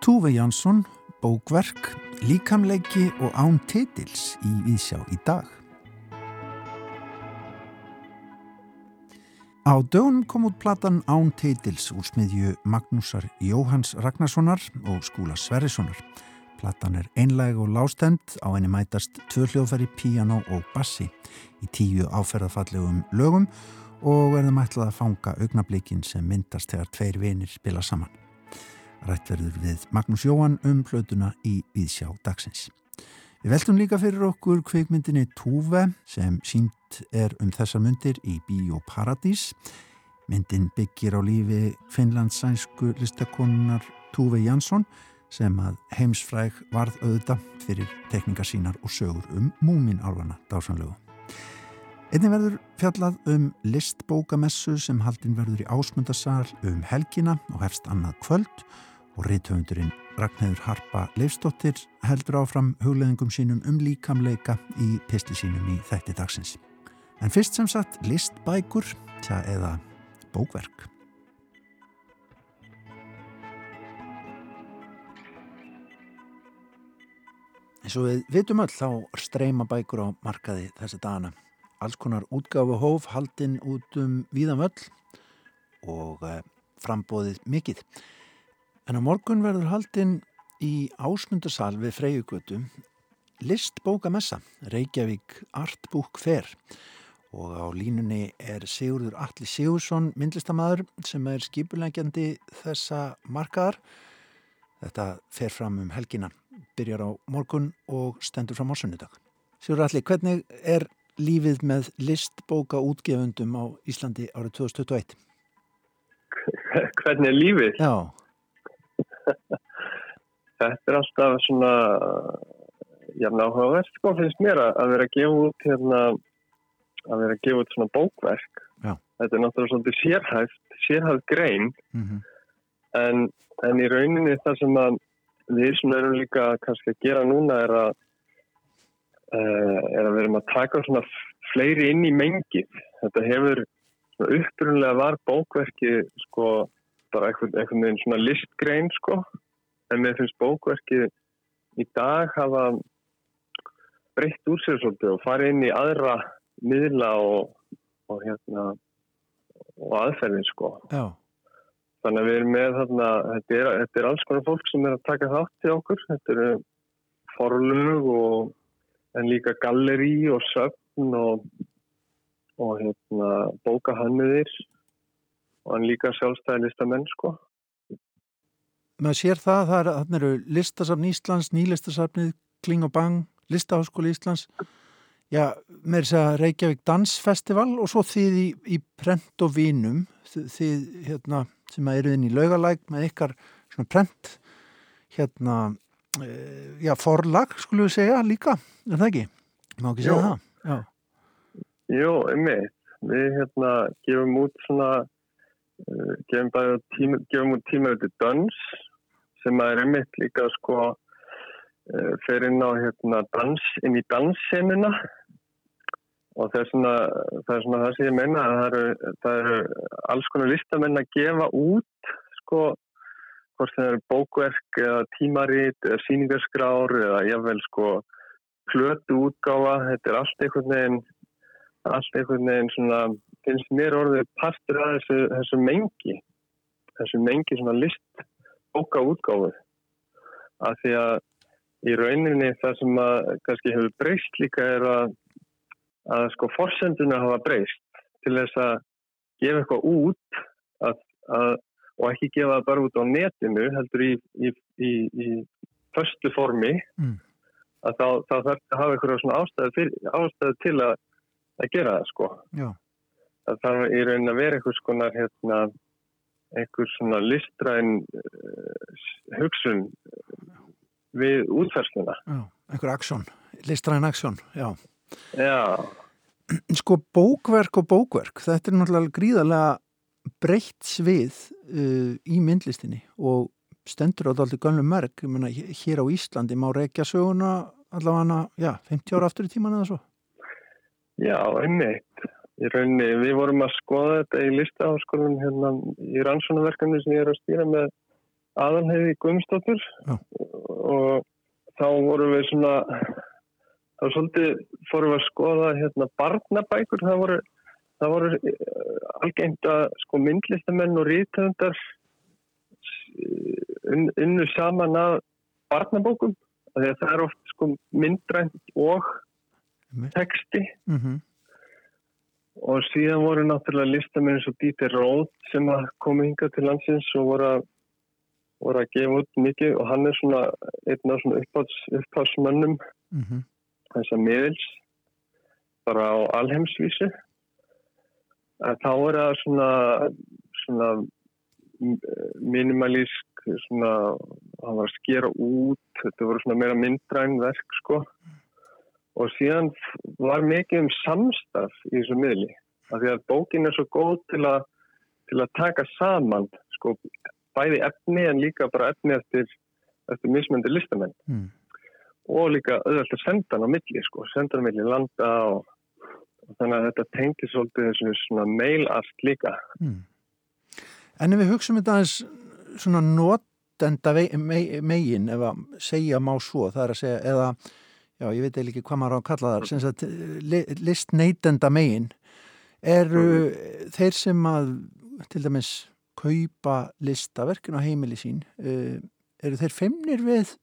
Túve Jansson, bókverk, líkamleiki og án titils í Ísjá í dag. Á dögunum kom út platan Án titils úr smiðju Magnúsar Jóhans Ragnarssonar og Skúla Sverrissonar. Platan er einlæg og lástend, á henni mætast tvö hljóðfæri, piano og bassi í tíu áferðafallegum lögum og verðum ætlað að fanga augnablikin sem myndast þegar tveir vinir spila saman. Rætt verður við Magnús Jóhann um hlutuna í Víðsjá dagsins. Við veltum líka fyrir okkur kveikmyndinni Túve sem sínt er um þessar myndir í Bíóparadís. Myndin byggir á lífi finlandssænsku listakonunar Túve Jansson sem að heimsfræg varð auðda fyrir tekningar sínar og sögur um múminálvana dásanlegu. Einnig verður fjallað um listbókamessu sem haldin verður í ásmundarsal um helgina og hefst annað kvöld og reythöfundurinn Ragnhildur Harpa Leifstóttir heldur áfram hugleðingum sínum um líkamleika í pisti sínum í þætti dagsins. En fyrst sem sagt listbækur, tja eða bókverk. Eins og við vitum öll þá streyma bækur á markaði þessi dagana. Alls konar útgáfu hóf haldinn út um víðan völl og eh, frambóðið mikill. En á morgun verður haldinn í ásmundarsal við Freyjugötu listbókamessa Reykjavík Artbook Fair og á línunni er Sigurður Alli Sigursson myndlistamæður sem er skipulegjandi þessa markaðar. Þetta fer fram um helgina, byrjar á morgun og stendur fram á sunnudag. Sigurður Alli, hvernig er lífið með listbóka útgefundum á Íslandi árið 2021? Hvernig er lífið? Já. Þetta er alltaf svona jafn áhugavert sko finnst mér að vera að gefa út hérna að vera að gefa út svona bókverk Já. þetta er náttúrulega svolítið sérhæft sérhæft grein Mm -hmm. en, en í rauninni það sem að við sem erum líka kannski að gera núna er að er að við erum að taka svona fleiri inn í mengi þetta hefur upprunlega var bókverki sko bara einhvern, veginn svona listgrein sko. En mér finnst bókverki í dag hafa breytt úr sér svolítið og farið inn í aðra miðla og, og hérna og aðferðin sko. Já. þannig að við erum með þarna þetta er, þetta er alls konar fólk sem er að taka þátt í okkur. Þetta eru forlug og en líka galleri og söfn og og hérna bókahanniðir og hann líka sjálfstæði listamenn sko. Maður sér það, það er, þannig eru listasafn Íslands, nýlistasafnið, Kling og Bang, Listaháskóli Íslands, já, með þess að Reykjavík Dansfestival og svo þið í, í prent og vinum, þið, hérna, sem eru inn í laugalæk með ykkar svona prent, hérna, já, forlag, skulum við segja líka, er það ekki? Má ekki segja Jú. það? Já, Jú, einmitt. Við hérna gefum út svona uh, gefum, bara tíma, gefum út tímaötu dans sem er einmitt líka sko uh, fer inn á hérna dans, inn í danssenuna og það er svona það er svona það sem ég meina að það eru, það eru alls konar listamenn að gefa út sko hvort það eru bókverk eða tímarit eða síningarskrár eða jáfnvel sko plötu útgáfa, þetta er allt einhvern veginn allt einhvern veginn svona finnst mér orðið partur af þessu, þessu mengi þessu mengi svona list bóka útgáfu. Af því að í rauninni það sem að kannski hefur breyst líka er að að sko forsenduna hafa breyst til þess að gefa eitthvað út að, að, og ekki gefa það bara út á netinu heldur í, í, í, í förstu formi Mm. að þá, þá þarf að hafa eitthvað svona ástæðu, fyrir, ástæðu til að að gera það sko. já, Það þarf í raunin að vera einhvers konar hérna, einhvers svona listræn uh, hugsun við útfersluna. já, einhver aksjón, listræn aksjón, já. Já, Sko bókverk og bókverk, þetta er náttúrulega gríðarlega breytt svið uh, í myndlistinni og stendur á þetta alltaf gönnum merk, meina hér á Íslandi má reykja söguna allavega, já, 50 ára aftur í tíman eða svo. já, einmitt. í rauninni, við vorum að skoða þetta í listaháskólum hérna í rannsónaverkefni sem ég er að stýra með aðalheiði Guðmstóttur og þá vorum við svona þá svolítið fórum við að skoða hérna barnabækur það voru, það voru eh, algengt að sko myndlistamenn og rítöndar unnu saman að barnabókum það er oft sko myndrænt og texti mm -hmm. og síðan voru náttúrulega listamenn eins og Dieter Roth sem komi hinga til landsins og voru að, voru að gefa út mikið og hann er svona einn af svona uppháðsmönnum mm -hmm. þess að miðils bara á alheimsvísi þá er það svona svona minimalísk svona, hann var að skera út þetta voru svona meira myndræn verk sko og síðan var mikið um samstaf í þessu miðli af því að bókin er svo góð til að, til að taka saman sko, bæði efni en líka bara efni eftir, eftir mismöndi listamenn mm. og líka auðvitað að senda hann á milli sko, senda hann á milli landa og þannig að þetta tengir svolítið svona mailast líka mm. En ef við hugsaum þetta aðeins svona notenda megin ef að segja má svo það er að segja eða já, ég veit eða ekki hvað maður á að kalla það sem sagt, list neytenda megin eru mm. þeir sem að til dæmis kaupa listaverkin á heimili sín uh, eru þeir femnir við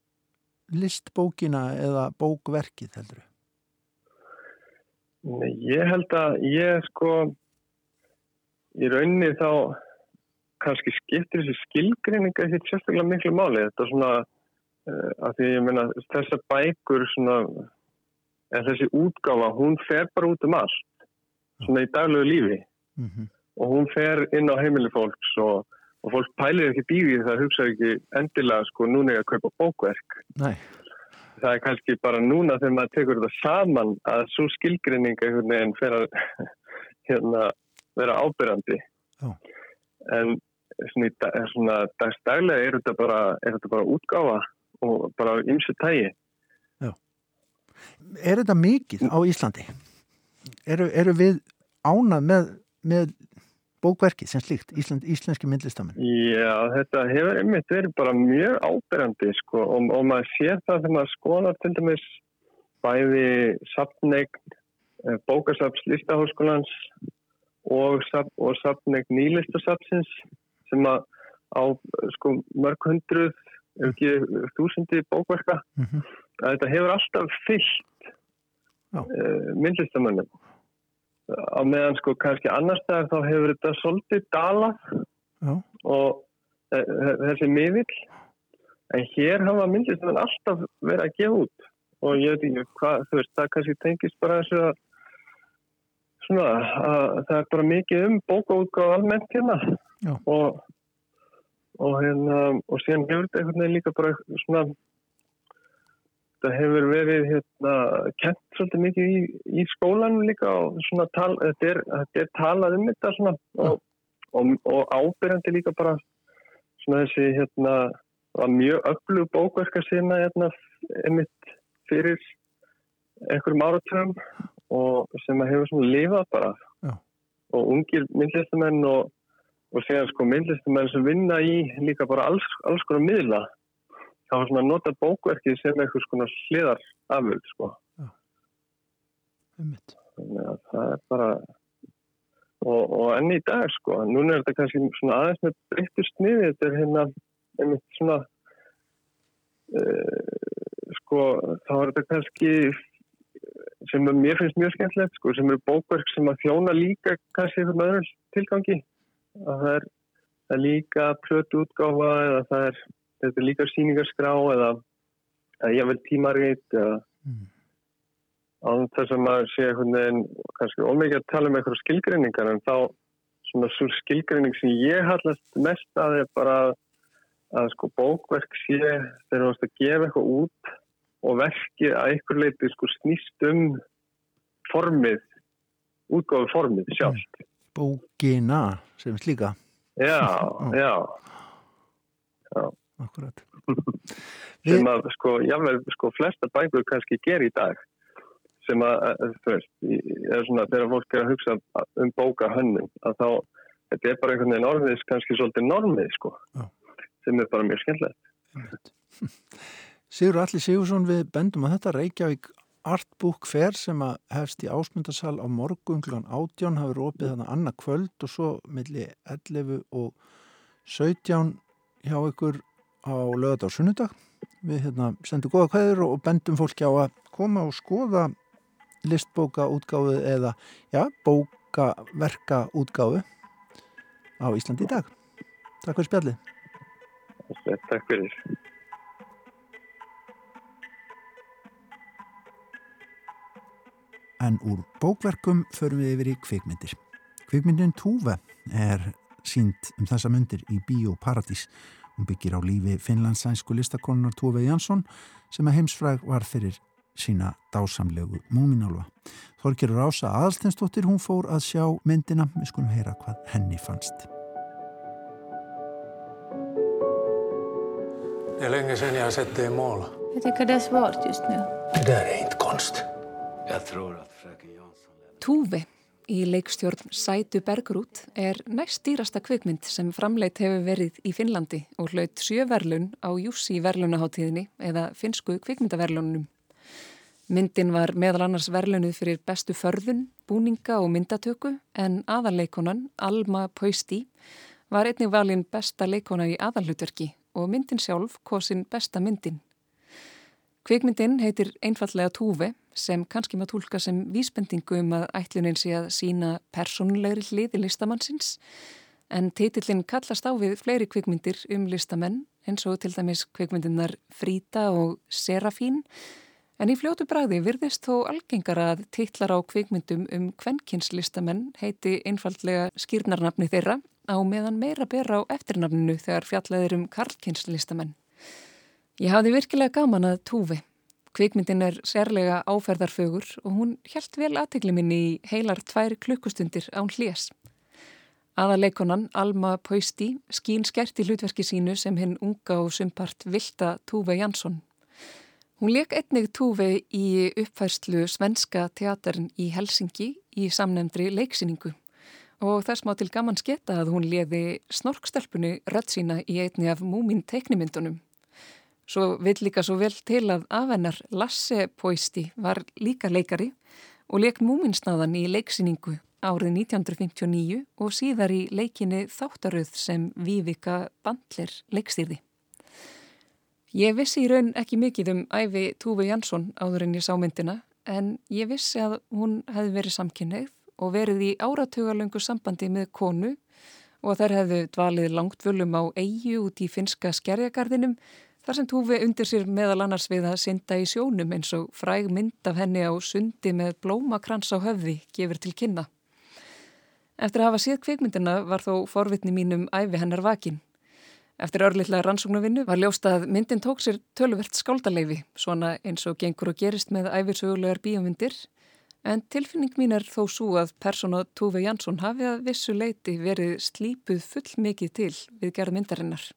listbókina eða bókverkið heldur? Nei, ég held að ég sko í rauninni þá kannski skiptir þessi skilgreininga hitt sérstaklega miklu máli þetta er svona uh, að því ég meina þessar bækur svona en þessi útgáfa hún fer bara út um allt svona í daglegu lífi mm -hmm. og hún fer inn á heimili fólks og, og fólk pælir ekki bíði það hugsa ekki endilega sko núna ég að kaupa bókverk Nei. Það er kannski bara núna þegar maður tekur þetta saman að svo einhvern veginn fer að hérna, vera ábyrjandi en svona, svona dagstælega er þetta bara, er þetta bara útgáfa og bara ymsu tægi Já. Er þetta mikið á Íslandi? Eru, eru við ánað með, með bókverkið sem slíkt, Ísland, íslenski myndlistamenn? Já, þetta hefur einmitt verið bara mjög áberandi sko og, og maður sér það þegar maður skoðar til dæmis bæði sapneign eh, bókasaps listahóskólans og, og sapneign nýlistasapsins sem að á sko, mörg hundruð ef ekki þúsundi bókverka mm -hmm. þetta hefur alltaf fyllt uh, eh, myndlistamönnum á meðan sko kannski annar staðar þá hefur þetta svolítið dalað Já. og uh, þessi miðvill en hér hafa myndlistamenn alltaf verið að gefa út. Og ég veit ekki hvað þú veist það kannski tengist bara þessu að svona að það er bara mikið um bókaútgáð almennt hérna. Og og hérna og síðan hefur þetta einhvern veginn líka bara svona það hefur verið hérna kent svolítið mikið í, í skólanum líka og svona tal, þetta er, þetta er talað um þetta svona og, og, og ábyrjandi líka bara svona þessi hérna var mjög öflug bókverka sína hérna einmitt fyrir einhverjum áratöfum og sem að hefur svona lifað bara. Já. og ungir myndlistumenn og og séðan sko myndlistumenn sem vinna í líka bara alls, alls konar miðla þá er svona að nota bókverkið sem eitthvað svona sliðar afvöld sko. Ja. þannig að það er bara og, og enn í dag sko núna er þetta kannski svona aðeins með breyttur sniði þetta er hérna einmitt svona uh, sko þá er þetta kannski sem mér finnst mjög skemmtilegt sko sem eru bókverk sem að þjóna líka kannski einhvern öðrum tilgangi. Að það er, það er líka plötu útgáfa eða það er, er líka síningarskrá eða, eða ég vil tímarveit eða mm. á þess að maður sé einhvern veginn kannski ómikið að tala um eitthvað skilgreiningar en þá svona svo skilgreining sem ég hallast mest að er bara að sko bókverk sé þegar þú ætti að gefa eitthvað út og verkið að einhver leiti sko snýst um formið útgáðu formið sjálft. Bókina sem slíka. Já, já. Já Akkurat sem að sko, jável, sko, flesta bækur kannski ger í dag sem að, þú veist, er svona þegar fólk er að hugsa um bóka hönnum að þá, þetta er bara einhvern veginn orðis kannski svolítið normið sko Já. sem er bara mjög skemmtilegt. Sigur Alli Sigursson við bendum að þetta. Reykjavík Artbook Fair sem að hefst í ásmundarsal á morgunglan átján hafur opið þannig annað kvöld og svo milli 11 og 17 hjá ykkur á lögat á sunnudag. Við hérna, sendum goða kvæður og bendum fólki á að koma og skoða listbóka útgáðu eða já, bókaverka útgáðu á Íslandi í dag. Takk fyrir spjallið. Takk fyrir. En úr bókverkum förum við yfir í kvikmyndir. Kvikmyndin Túve er sínd um þessa myndir í Bíóparadís Hún byggir á lífi finlandssænsku listakonunar Tove Jansson sem að heimsfræg var fyrir sína dásamlegu múminálfa. Þorkirur ása aðalstensdóttir hún fór að sjá myndina, við skulum heyra hvað henni fannst. Det är länge sedan jag har sett dig måla. Jag tycker det är svårt just nu. Det där är inte konst. Jag tror att fröken Jansson... Tove í leikstjórn Sætu Bergrút er næst dýrasta kvikmynd sem framleitt hefur verið í Finnlandi og hlaut sjöverlun á Jussi verlunaháttíðinni eða finsku kvikmyndaverlunum. Myndin var meðal annars verlunuð fyrir bestu förðun, búninga og myndatöku en aðarleikonan Alma Poisti var einnig valin besta leikona í aðarlutverki og myndin sjálf kosin besta myndin. Kvikmyndin heitir einfallega Túve sem kannski maður tólka sem vísbendingu um að ætlunin sé að sína personlegri hliði listamannsins en titillin kallast á við fleiri kvikmyndir um listamenn eins og til dæmis kvikmyndinar Frida og Serafín en í fljótu bræði virðist þó algengar að titlar á kvikmyndum um kvenkinslistamenn heiti einfallega skýrnarnafni þeirra á meðan meira ber á eftirnafninu þegar fjallaðir um karlkinslistamenn. Ég hafði virkilega gaman að túfi Kvikmyndin er sérlega áferðarfögur og hún helt vel aðtegli minni í heilar tvær klukkustundir án hljés. Aðaleikonan Alma Poisti skín skert í hlutverki sínu sem hinn unga og sumpart Vilda Túve Jansson. Hún leik einnig Túve í uppfærslu Svenska teaterin í Helsingi í samnefndri leiksýningu og þess má til gaman sketta að hún leði snorkstelpunni rödd sína í einni af múmin teiknimyndunum. Svo vill líka svo vel til að afennar Lasse Poisti var líka leikari og leik múminsnaðan í leiksýningu árið 1959 og síðar í leikinni þáttaröð sem Vívika Bandler leikstýrði. Ég vissi í raun ekki mikið um æfi Túfi Jansson áður en ég sá myndina en ég vissi að hún hefði verið samkynneið og verið í áratugalöngu sambandi með konu og þær hefðu dvalið langt völum á eigi út í finska skerjagarðinum Þar sem Túfi undir sér meðal annars við að synda í sjónum eins og fræg mynd af henni á sundi með blómakrans á höfði gefur til kynna. Eftir að hafa síð kvikmyndina var þó forvitni mínum æfi hennar vakin. Eftir örlittlega rannsóknarvinnu var ljóst að myndin tók sér tölvert skáldaleifi, svona eins og gengur og gerist með æfirsögulegar bíómyndir, en tilfinning mín er þó svo að persóna Túfi Jansson hafi að vissu leiti verið slípuð full mikið til við gerð myndarinnar.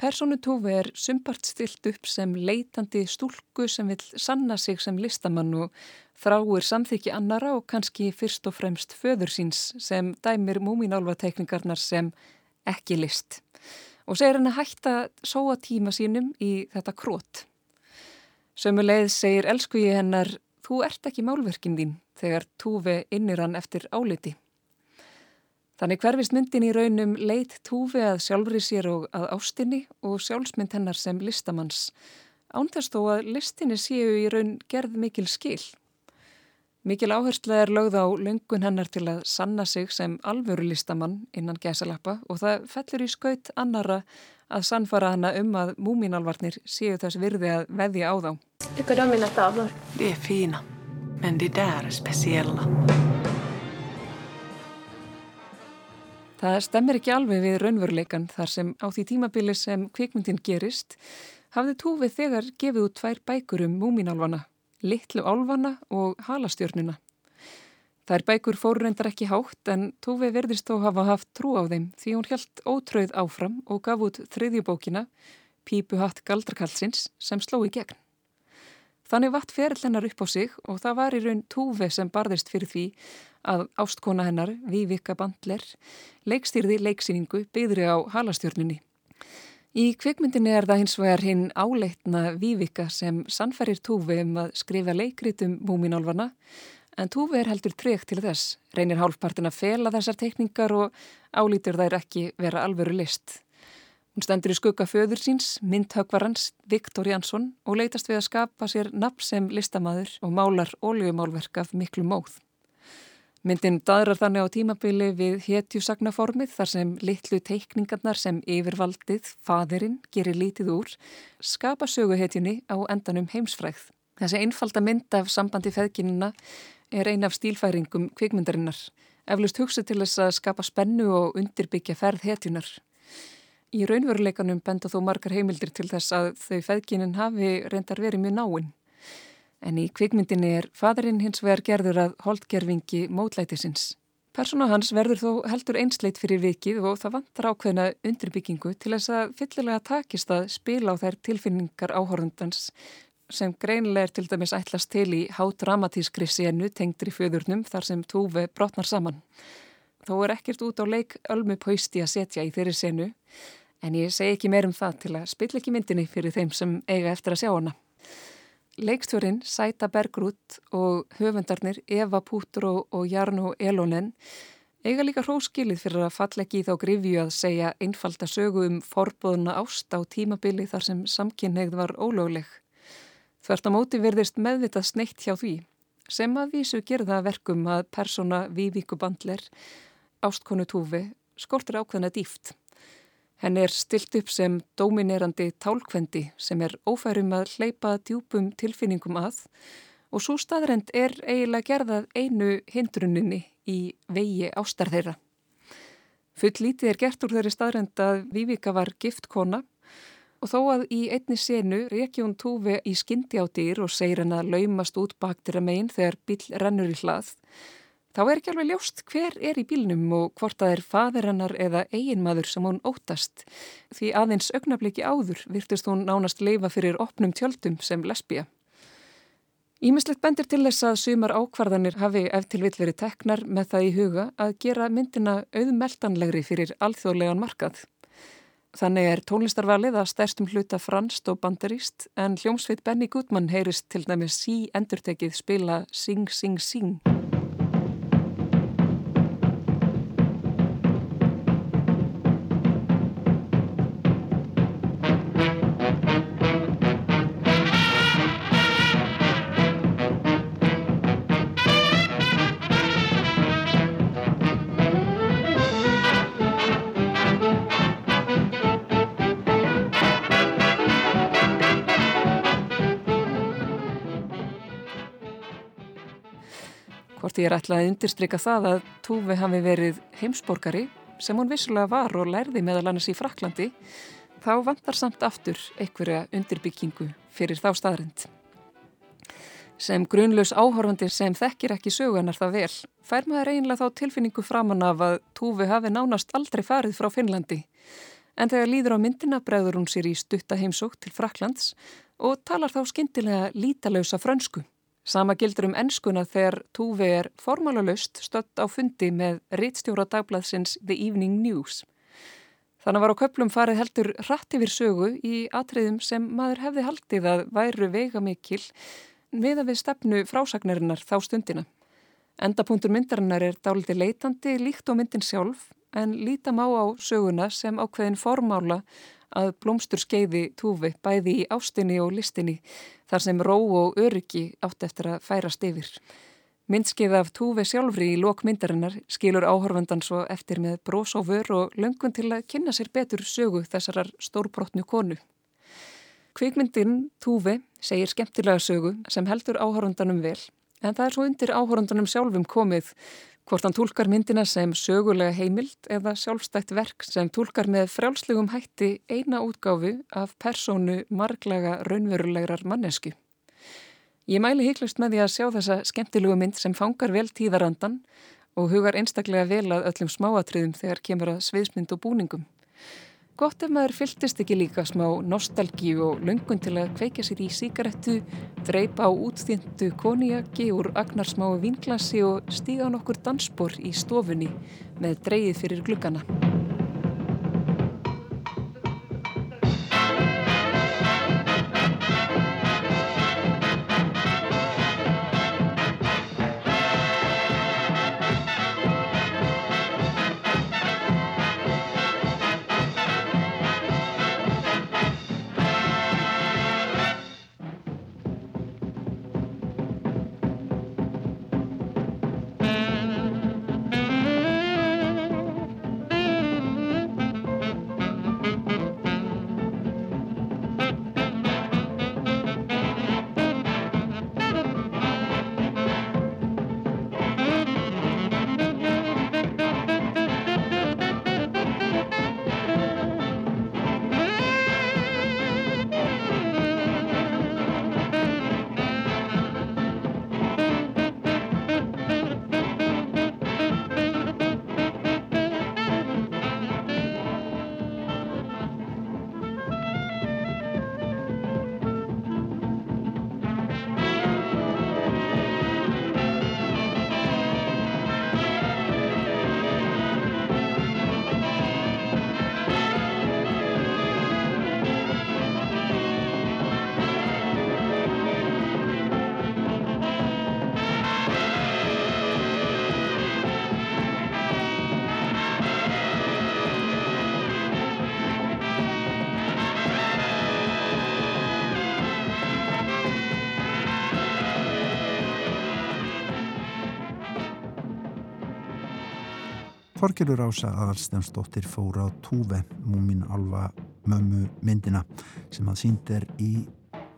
Persónu Tófi er sumpart stilt upp sem leitandi stúlku sem vil sanna sig sem listamann og þráir samþykji annara og kannski fyrst og fremst föður síns sem dæmir múminálvateikningarnar sem ekki list. Og segir henni hægt að sóa tíma sínum í þetta krót. Sömuleið segir elsku ég hennar, þú ert ekki málverkin þín þegar Tófi innir hann eftir áliti. Þannig hverfist myndin í raunum leitt túfi að sjálfri sér og að ástinni og sjálfsmynd hennar sem listamanns. Ánþess þó að listinni séu í raun gerð mikil skil. Mikil áhersla er lögð á löngun hennar til að sanna sig sem alvöru listamann innan gæsalappa og það fellur í skaut annara að sannfara hana um að múminalvarnir séu þess virði að veðja á þá. Tycker du om mina tavlor? Det är fina, men det där är speciella. Það stemmir ekki alveg við raunveruleikan þar sem á því tímabili sem kvikmyndin gerist hafði Túfið þegar gefið út tvær bækur um múminálfana, Littlu álfana og Halastjörnuna. Þær bækur fóru reyndar ekki hátt en Túfið verðist þó hafa haft trú á þeim því hún helt ótröð áfram og gaf út þriðjubókina Pípu hatt galdrakallsins sem sló í gegn. Þannig vatt ferill hennar upp á sig og það var í raun túfi sem barðist fyrir því að ástkona hennar, Vívika Bandler, leikstýrði leiksýningu byggðri á halastjörnunni. Í kvikmyndinni er það hins vegar hinn áleitna Vívika sem sannferir túfi um að skrifa leikritum múminálfana en túfi er heldur treykt til þess, reynir hálfpartin að fela þessar tekningar og álítur þær ekki vera alvöru list. Hún stendur í skugga föður síns, myndhögvarans Viktor Jansson og leytast við að skapa sér nafn sem listamæður og málar óljumálverk af miklu móð. Myndin daðrar þannig á tímabili við hetjusagnaformið þar sem litlu teikningarnar sem yfirvaldið, fadirinn, gerir lítið úr, skapa söguhetjunni á endanum heimsfræð. Þessi einfalda mynd af sambandi feðginina er ein af stílfæringum kvikmyndarinnar, eflust hugsa til þess að skapa spennu og undirbyggja ferð hetjunar. Í raunveruleikanum benda þó margar heimildir til þess að þau feðginin hafi reyndar verið mjög náinn. En í kvikmyndinni er fadurinn hins vegar gerður að holdgerfingi mótlætisins. Persóna hans verður þó heldur einsleit fyrir vikið og það vantar ákveðna undirbyggingu til þess að fyllilega takist að spila á þær tilfinningar áhórundans sem greinilega er til dæmis ætlast til í hádramatískri senu tengdri fjöðurnum þar sem tófi brotnar saman. Þó er ekkert út á leik ölmu pausti að setja í þeirri senu En ég segi ekki meir um það til að spilla ekki myndinni fyrir þeim sem eiga eftir að sjá hana. Leikstjórin Sæta Bergrút og höfundarnir Eva Pútró og Jarno Elonen eiga líka hróskilið fyrir að falla ekki í þá grifju að segja einfalda sögu um forbóðuna ást á tímabili þar sem samkynneigð var ólögleg. Þvert á móti verðist meðvitað sneitt hjá því sem að vísu gerða verkum að persóna Vívíku Bandler, ástkonu Túfi, skortur ákveðna dýft. Henn er stilt upp sem dominerandi tálkvendi sem er ófærum að hleypa djúpum tilfinningum að og svo staðrend er eiginlega gerðað einu hindruninni í vegi ástar þeirra. Full lítið er gert úr þeirri staðrend að Vívika var gift kona og þó að í einni senu reykja hún túfi í skyndi á dýr og segir henn að laumast út baktir að meginn þegar bíl rennur í hlað Þá er ekki alveg ljóst hver er í bílnum og hvort það er fadir hennar eða eiginmaður sem hún ótast. Því aðeins augnabliki áður virtist hún nánast leifa fyrir opnum tjöldum sem lesbija. Ímislegt bendir til þess að sumar ákvarðanir hafi eftir vill verið teknar með það í huga að gera myndina auðmeltanlegri fyrir alþjóðlegan markað. Þannig er tónlistarvalið að stærstum hluta franst og bandaríst en hljómsveit Benny Goodman heyrist til dæmis sí endurtekið spila Sing Sing Sing. Hvort ég er ætlað að undirstryka það að Túfi hafi verið heimsborgari sem hún vissulega var og lærði meðal annars í Fraklandi, þá vantar samt aftur einhverja undirbyggingu fyrir þá staðrind. Sem grunlaus áhorfandi sem þekkir ekki sögunar það vel, fær maður eiginlega þá tilfinningu framann af að Túfi hafi nánast aldrei farið frá Finnlandi. En þegar líður á myndina bregður hún sér í stutta heimsók til Fraklands og talar þá skindilega lítalausa frönsku. Sama gildur um ennskuna þegar Túvi er formálalust stött á fundi með rittstjóra dagbladsins The Evening News. Þannig var á köplum farið heldur rætt yfir sögu í atriðum sem maður hefði haldið að væru veiga mikil að við stefnu frásagnarinnar þá stundina. Endapunktur myndarinnar er dáliti leitandi líkt á myndin sjálf en líta má á söguna sem ákveðin formála að blómstur skeiði túfi bæði í ástinni og listinni þar sem ró og öryggi átt eftir að færast yfir. Myndskeið af túfi sjálfri í lokmyndarinnar skilur áhorfandan svo eftir með brós og vör og löngun til að kynna sér betur sögu þessarar stórbrotnu konu. Kvikmyndin Túfi segir skemmtilega sögu sem heldur áhorfandanum vel en það er svo undir áhorfandanum sjálfum komið Hvort hann tólkar myndina sem sögulega heimild eða sjálfstætt verk sem tólkar með frjálslegum hætti eina útgáfu af persónu marglega raunverulegar mannesku. Ég mæli hygglust með því að sjá þessa skemmtilegu mynd sem fangar vel tíðarandan og hugar einstaklega vel að öllum smáatriðum þegar kemur að sviðsmynd og búningum. Gott ef maður fyltist ekki líka smá nostalgíu og lungun til að kveika sér í síkarettu, dreipa á útþýndu koniaki úr agnarsmáu vinglassi og stíga nokkur dansbor í stofunni með dreyið fyrir gluggana. Þorgelur Ása aðalstensdóttir fóra á Túve, múmin alva mömmu myndina sem að sínd er í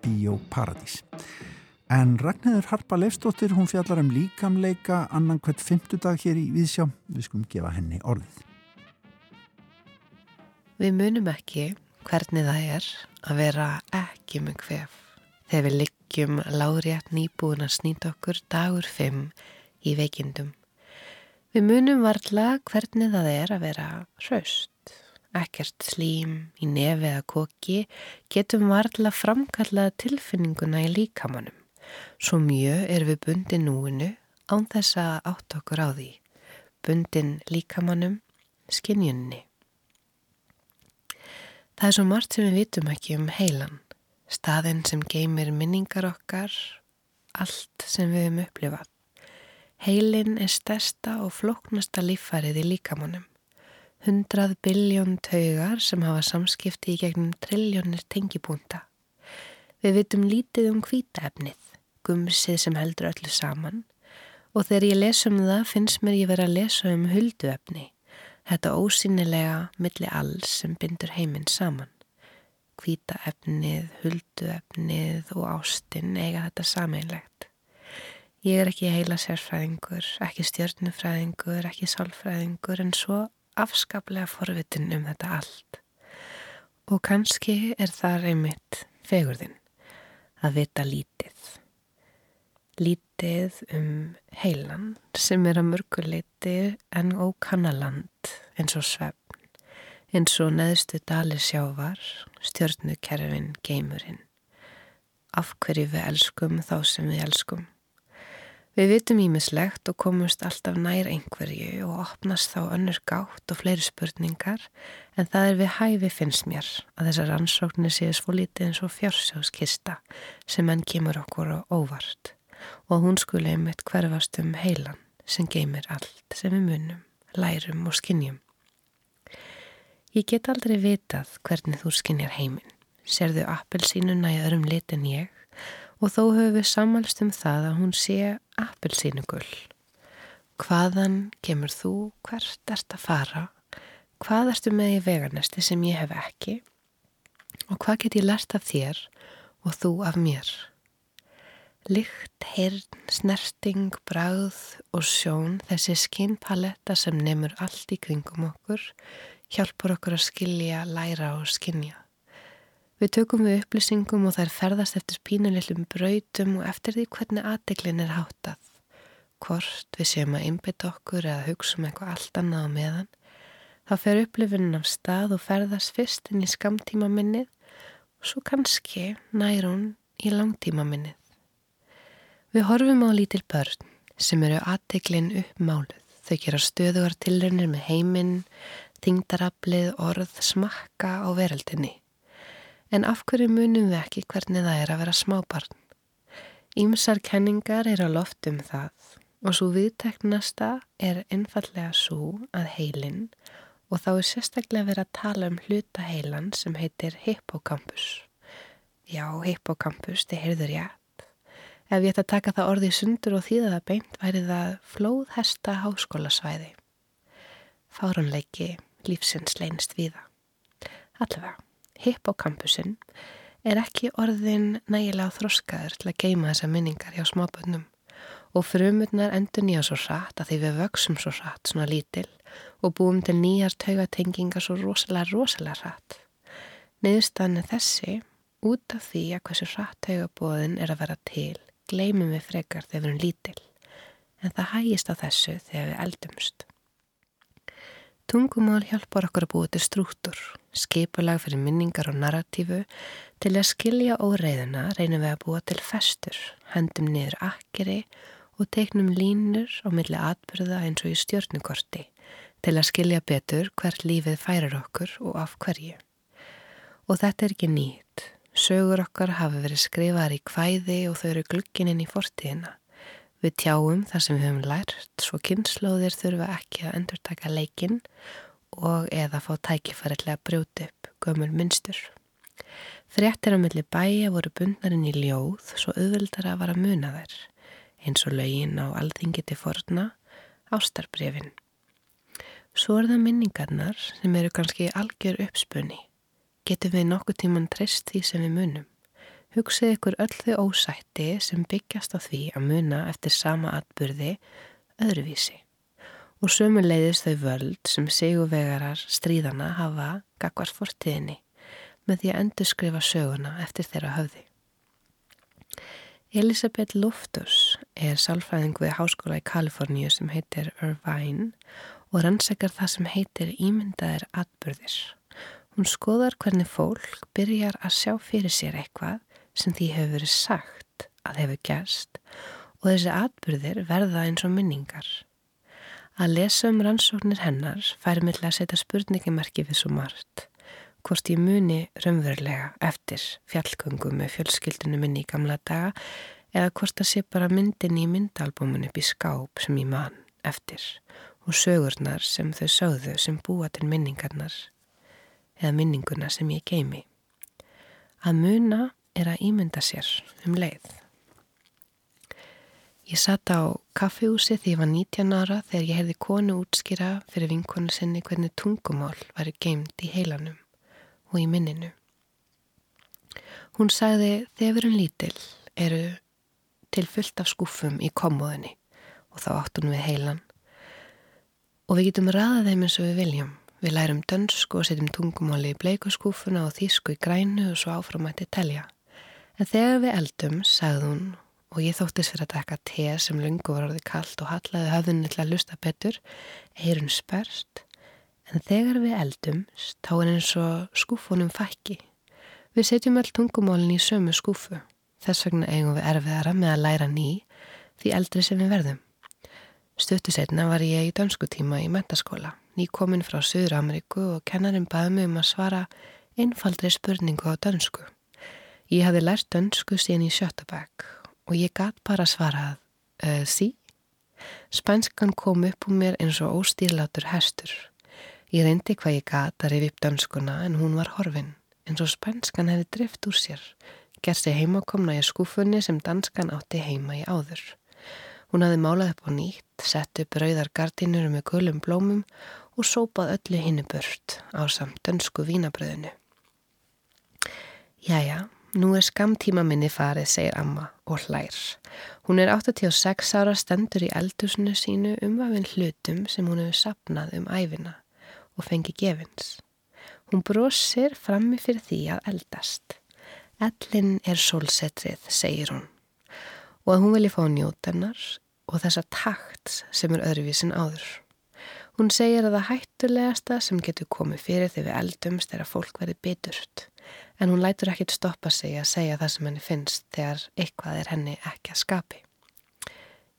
Bíóparadís. En Ragnæður Harpa Leifsdóttir, hún fjallar um líkamleika annan hvert fymtudag hér í Víðsjá. Við skulum gefa henni orðið. Við munum ekki hvernig það er að vera ekki með hvef. Þegar við liggjum láriðat nýbúin að snýta okkur dagur fimm í veikindum. Við munum varla hvernig það er að vera hraust. Ekkert slím í nefi eða koki getum varla framkallaða tilfinninguna í líkamannum. Svo mjög er við bundin núinu án þess að átt okkur á því. Bundin líkamannum, skinjunni. Það er svo margt sem við vitum ekki um heilan. Staðinn sem geymir minningar okkar, allt sem við hefum upplifað. Heilin er stærsta og floknasta líffarið í líkamannum. Hundrað biljón taugar sem hafa samskipti í gegnum trilljónir tengibúnda. Við vitum lítið um hvitaefnið, gumsið sem heldur öllu saman og þegar ég les um það finnst mér ég verið að lesa um hulduefni, þetta ósynilega milli alls sem bindur heiminn saman. Hvitaefnið, hulduefnið og ástinn eiga þetta sameinlegt. Ég er ekki heila sérfræðingur, ekki stjörnufræðingur, ekki sálfræðingur en svo afskaplega forvitin um þetta allt. Og kannski er það einmitt fegurðin að vita lítið. Lítið um heilan sem er að mörguleiti en ókannaland eins og svefn, eins og neðstu dali sjávar, stjörnukerfin, geimurinn. Af hverju við elskum þá sem við elskum. Við vitum ímislegt og komumst alltaf nær einhverju og opnast þá önnur gátt og fleiri spurningar en það er við hæfi finnst mér að þessar ansóknir séu svo lítið eins og fjársjóðskista sem enn kemur okkur á óvart og hún skuli einmitt hverfast um heilan sem geymir allt sem við munum, lærum og skinnjum. Ég get aldrei vitað hvernig þú skinnjar heiminn. Serðu appelsínuna í örum lit en ég og þó höfum við sammælst um það að hún sé appelsínugull. Hvaðan kemur þú, hvert ert að fara, hvað ertu með í veganesti sem ég hef ekki og hvað get ég lært af þér og þú af mér. Lykt, heyrn, snerting, bráð og sjón, þessi skinnpaletta sem nefnur allt í kringum okkur, hjálpur okkur að skilja, læra og skinja. Við tökum við upplýsingum og þær ferðast eftir pínulillum brautum og eftir því hvernig aðdeglin er hátað. Hvort við séum að einbytta okkur eða hugsa um eitthvað allt annað á meðan, þá fer upplifunin af stað og ferðast fyrst inn í skamtíma minnið og svo kannski nær hún í langtíma minnið. Við horfum á lítil börn sem eru aðteglin upp máluð. Þau gera stöðugar tilrönir með heiminn, tingdarablið, orð, smakka á veröldinni. En af hverju munum við ekki hvernig það er að vera smábarn? Ímsar kenningar er á loft um það og svo viðteknasta er einfallega svo að heilin og þá er sérstaklega verið að tala um hluta heilan sem heitir hippocampus. Já, hippocampus, þið heyrður rétt. Ef ég ætti að taka það orðið sundur og þýða það beint væri það flóðhesta háskólasvæði. Fáranleiki lífsins leynst viða. Allavega, hippocampusin er ekki orðin nægilega þroskaður til að geima þessa minningar hjá smábönnum og frumurnar endur nýja svo rætt að því við vöksum svo rætt svona lítil og búum til nýjar taugatengingar svo rosalega, rosalega rætt. Niðurstaðan er þessi út af því að hversu rætt taugabóðin er að vera til gleymum við frekar þegar við erum lítil, en það hægist á þessu þegar við eldumst. Tungumál hjálpar okkur að búa til strúttur, skipulag fyrir minningar og narratífu. Til að skilja óreiðuna reynum við að búa til festur, hendum niður akkeri og teiknum línur á milli atbyrða eins og í stjórnukorti til að skilja betur hvert lífið færir okkur og af hverju. Og þetta er ekki nýtt. Sögur okkar hafi verið skrifaðar í kvæði og þau eru glukkininn í fortíðina. Við tjáum þar sem við höfum lært svo kynnslóðir þurfa ekki að endur taka leikinn og eða fá tækifærilega brjóti upp gömul minnstur. Fréttir á milli bæja voru bundnarinn í ljóð svo auðvildar að vara muna þær eins og lögin á alþingi til forna ástarbrefin. Svo er það minningarnar sem eru kannski algjör uppspunni getum við nokkuð tíman treyst því sem við munum. Hugsið ykkur öll þau ósætti sem byggjast á því að muna eftir sama atbyrði öðruvísi. Og sömu leiðist þau völd sem seguvegarar stríðana hafa gagvar fortíðinni með því að endur skrifa söguna eftir þeirra höfði. Elisabeth Loftus er sálfræðing við háskóla í Kaliforníu sem heitir Irvine og rannsakar það sem heitir ímyndaðir atbyrðir. Hún skoðar hvernig fólk byrjar að sjá fyrir sér eitthvað sem því hefur verið sagt að hefur gerst og þessi atbyrðir verða eins og minningar. Að lesa um rannsóknir hennar færi mig til að setja spurningimerki við svo margt. Hvort ég muni raunverulega eftir fjallgöngum með fjölskyldunum minni í gamla daga eða hvort það sé bara myndin í myndalbúmun upp í skáp sem ég man eftir og sögurnar sem þau sögðu sem búa til minningarnar eða minninguna sem ég geimi. Að muna er að ímynda sér um leið. Ég satt á kaffihúsi því ég var 19 ára þegar ég hefði konu útskýra fyrir vinkonu sinni hvernig tungumál væri geimt í heilanum og í minninu. Hún sagði þegar við erum lítil eru til fullt af skúfum í komóðinni og þá áttunum við heilan og við getum ræðað þeim eins og við viljum Við lærum dönsku og setjum tungumáli í bleikuskúfuna og þýsku í grænu og svo áframætti telja. En þegar við eldum, sagði hún, og ég þóttist fyrir að drekka te sem lungu var orðið kallt og hallaði höfðunni til að lusta betur, eirun spörst. En þegar við eldum, er eins og skúfunum fækki. Við setjum öll tungumálinn í sömu skúfu. Þess vegna eigum við erfiðara með að læra ný því eldri sem við verðum. Stöttu setna var ég í dönsku tíma í mentaskóla nýkominn frá Suður Ameríku og kennarinn baði mig um að svara einfaldri spurningu á dönsku. Ég hafi lært dönsku síðan í sjötabæk og ég gæt bara svarað uh, sí. Spænskan kom upp úr mér eins og óstýrlátur hestur. Ég reyndi hvað ég gæt að reyfi upp dönskuna en hún var horfin eins og spænskan hefði drift úr sér. Gersi heimakomna í skúfunni sem danskan átti heima í áður. Hún hafði málað upp á nýtt, sett upp rauðar gardínur með gulum blómum og sópað öllu hinnu burt á samt dönsku vínabröðinu. Jæja, nú er skamtíma minni farið, segir amma og hlær. Hún er 86 ára stendur í eldusinu sínu umvafinn hlutum sem hún hefur sapnað um æfina og fengi gefins. Hún brosir frammi fyrir því að eldast. Ellin er sólsetrið, segir hún. Og að hún vilji fá njótennar og þessa takt sem er öðruvísin áður. Hún segir að það hættulegasta sem getur komið fyrir þegar við eldumst er að fólk verði biturt. En hún lætur ekkit stoppa sig að segja það sem henni finnst þegar eitthvað er henni ekki að skapi.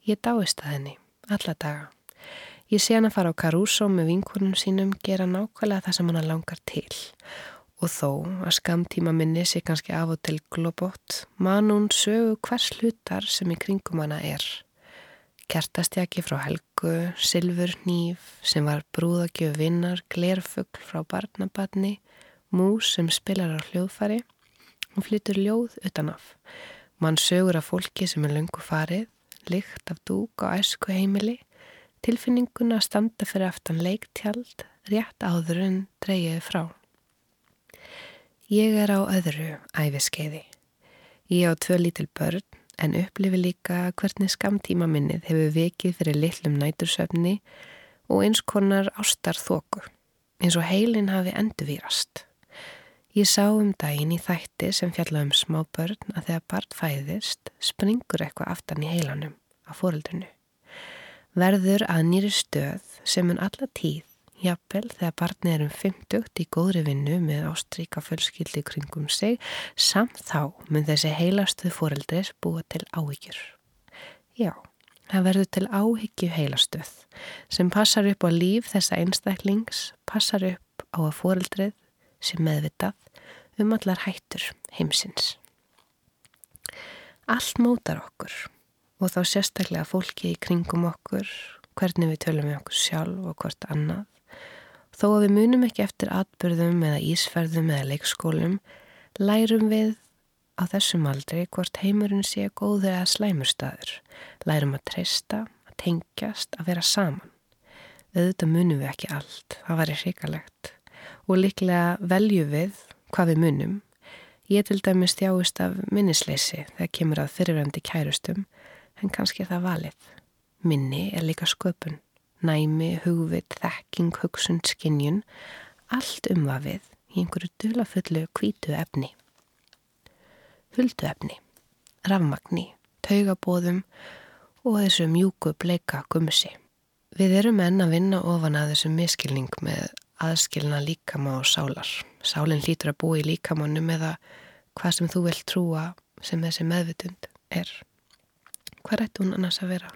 Ég dáist að henni, alla daga. Ég sé hann að fara á Caruso með vinkunum sínum gera nákvæmlega það sem hann langar til. Og þó að skamtíma minni sé kannski af og til globott, man hún sögu hvers hlutar sem í kringum hana er kertastjaki frá Helgu, Silfur Nýf sem var brúðagjöf vinnar, Glerfugl frá barnabatni, Mús sem spilar á hljóðfari. Hún flytur ljóð utanaf. Mann sögur af fólki sem er lungu farið, lykt af dúk og æsku heimili, tilfinninguna að standa fyrir aftan leiktjald, rétt áður en dreyjaði frá. Ég er á öðru æfiskeiði. Ég á tvö lítil börn en upplifi líka hvernig skamtíma minnið hefur vekið fyrir litlum nætursöfni og eins konar ástar þóku, eins og heilin hafi endurvírast. Ég sá um daginn í þætti sem fjalla um smá börn að þegar barn fæðist springur eitthvað aftan í heilanum á fóreldrinu. Verður að nýri stöð sem en alla tíð Jafnvel þegar barnið er um 50 í góðri vinnu með ástríka fjölskyldi kringum sig, samt þá mun þessi heilastuð fóreldris búa til áhyggjur. Já, það verður til áhyggju heilastuð sem passar upp á líf þessa einstaklings, passar upp á að fóreldrið sem meðvitað um allar hættur heimsins. Allt mótar okkur og þá sérstaklega fólki í kringum okkur, hvernig við tölum við okkur sjálf og hvort annað Þó að við munum ekki eftir atbyrðum eða ísferðum eða leikskólum, lærum við á þessum aldrei hvort heimurinn sé góð eða slæmurstaður. Lærum að treysta, að tengjast, að vera saman. Auðvitað munum við ekki allt, það var hrikalegt. Og líklega velju við hvað við munum. Ég til dæmis stjáist af minnisleysi þegar kemur að fyrirvændi kærustum, en kannski það valið. Minni er líka sköpun næmi, hugvit, þekking, hugsun, skinnjun, allt umvafið í einhverju dulafullu kvítu efni. Huldu efni, rafmagni, taugabóðum og þessu mjúku bleika gumsi. Við erum enn að vinna ofan að þessu miskilning með aðskilna líkama og sálar. Sálinn lítur að búa í líkamannum eða hvað sem þú vilt trúa sem þessi meðvitund er. Hvað ætti hún annars að vera?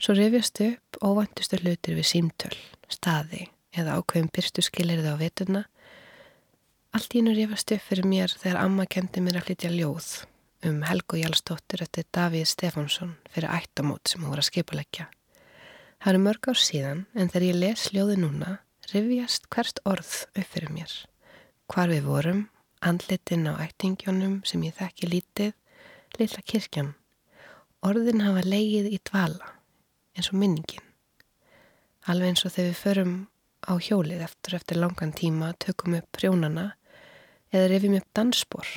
Svo rifjast upp óvæntustu hlutir við símtöl, staði eða ákveðum byrstu skilirði á vetuna. Allt í nú rifjast upp fyrir mér þegar amma kendi mér að flytja ljóð um Helgu Jálsdóttir eftir Davíð Stefánsson fyrir ættamót sem hún voru að skipuleggja. Það eru mörg ár síðan en þegar ég les ljóði núna rifjast hvert orð upp fyrir mér. Hvar við vorum, andlitin á ættingjónum sem ég þekki lítið, lilla kirkjan. Orðin hafa leigið í dvala eins og minningin. Alveg eins og þegar við förum á hjólið eftir eftir langan tíma, tökum upp prjónana eða reyfum upp dansspor.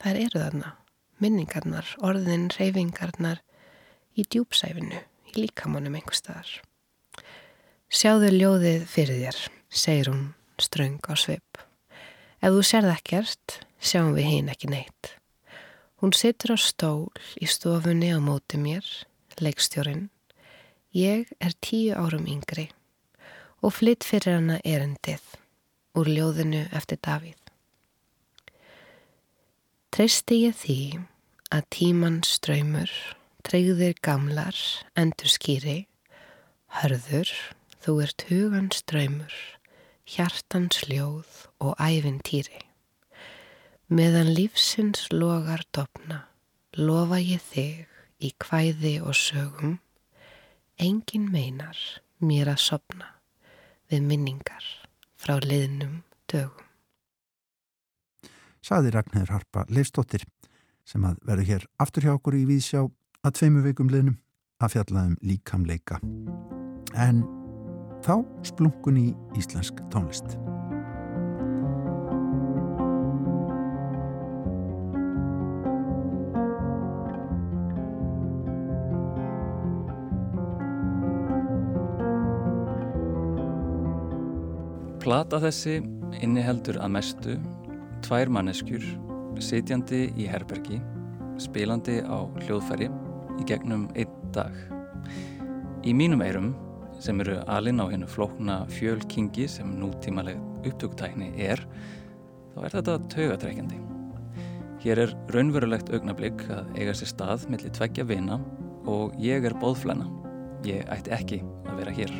Það eru þarna, minningarnar, orðin, reyfingarnar í djúpsæfinu, í líkamannum einhver staðar. Sjáðu ljóðið fyrir þér, segir hún ströng á svip. Ef þú serð ekkert, sjáum við hinn ekki neitt. Hún situr á stól í stofunni á móti mér, leikstjórin, Ég er tíu árum yngri og flytt fyrir hana erendið úr ljóðinu eftir Davíð. Treysti ég því að tíman ströymur, treyðir gamlar, endur skýri, hörður, þú ert hugan ströymur, hjartans ljóð og æfintýri. Meðan lífsins logar dopna, lofa ég þig í kvæði og sögum Engin meinar mér að sopna við minningar frá liðnum dögum. Saði Ragnhildur Harpa Leifstóttir sem að verður hér aftur hjá okkur í Víðsjá að tveimu veikum liðnum að fjallaðum líkamleika. En þá splunkun í íslensk tónlist. Plata þessi inniheldur að mestu tvær manneskjur sitjandi í herbergi spilandi á hljóðfæri í gegnum einn dag. Í mínum eirum sem eru alinn á hennu flókna fjölkingi sem nútímaleg upptöktækni er, þá er þetta taugatrækjandi. Hér er raunverulegt augnablík að eiga sér stað millir tveggja vina og ég er bóðflæna. Ég ætti ekki að vera hér.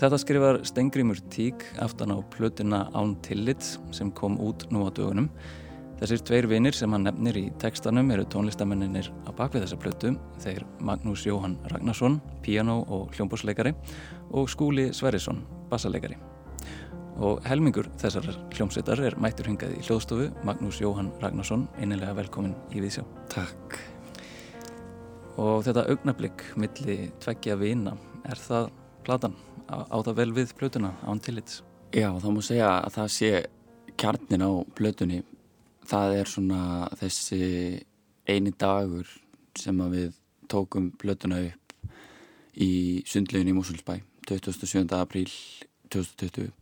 Þetta skrifar Stengrimur Tík aftan á plötuna Án Tillits sem kom út nú á dögunum. Þessir tveir vinir sem hann nefnir í tekstanum eru tónlistamenninir á bakvið þessa plötu. Þeir Magnús Jóhann Ragnarsson, piano og hljómbúsleikari og Skúli Sverrisson, bassaleikari. Og helmingur þessar hljómsveitar er mættur hingað í hljóðstofu Magnús Jóhann Ragnarsson, einilega velkomin í Vísjá. Takk. Og þetta augnablík milli tveggja vina, er það platan? á, á það vel við plötuna án tillits? Já, þá múið segja að það sé kjarnin á plötunni. Það er svona þessi eini dagur sem að við tókum plötuna upp í sundlegin í Mosulsbæ 27. apríl 2020.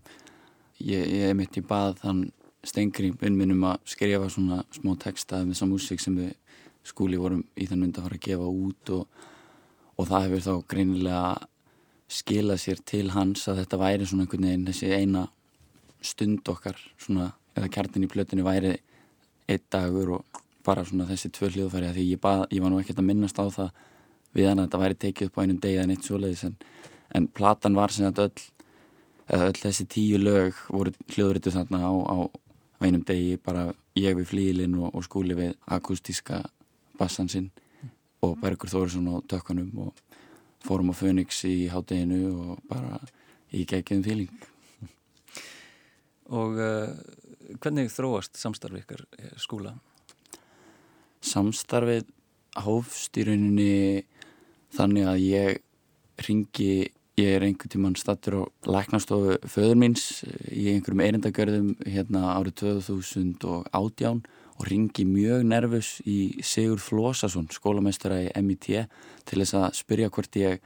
Ég, ég mitt í bað þann stengri unnminnum að skrifa svona smá texta með þessa músík sem við skúli vorum í þann mynd að fara að gefa út og, og það hefur þá greinilega skila sér til hans að þetta væri svona einhvern veginn þessi eina stund okkar svona eða kjartin í plötunni væri einn dagur og bara svona þessi tvö hljóðfæri því ég, bað, ég var nú ekkert að minnast á það við hann að þetta væri tekið upp á einum degi en eitt svoleiðis en, en platan var sem að öll, öll þessi tíu lög voru hljóðritu þarna á, á einum degi bara ég við flílinn og, og skúli við akustíska bassan sinn og Bergur Þórisson á tökkanum og fórum á Phoenix í hátteginu og bara í geggjum fíling Og uh, hvernig þróast samstarfið ykkar eh, skóla? Samstarfið hófst í rauninni þannig að ég ringi, ég er einhvern tíman stattur á læknastofu föður míns í einhverjum erindagörðum hérna árið 2018 og ringi mjög nervus í Sigur Flósason, skólameistara í MIT til þess að spyrja hvort ég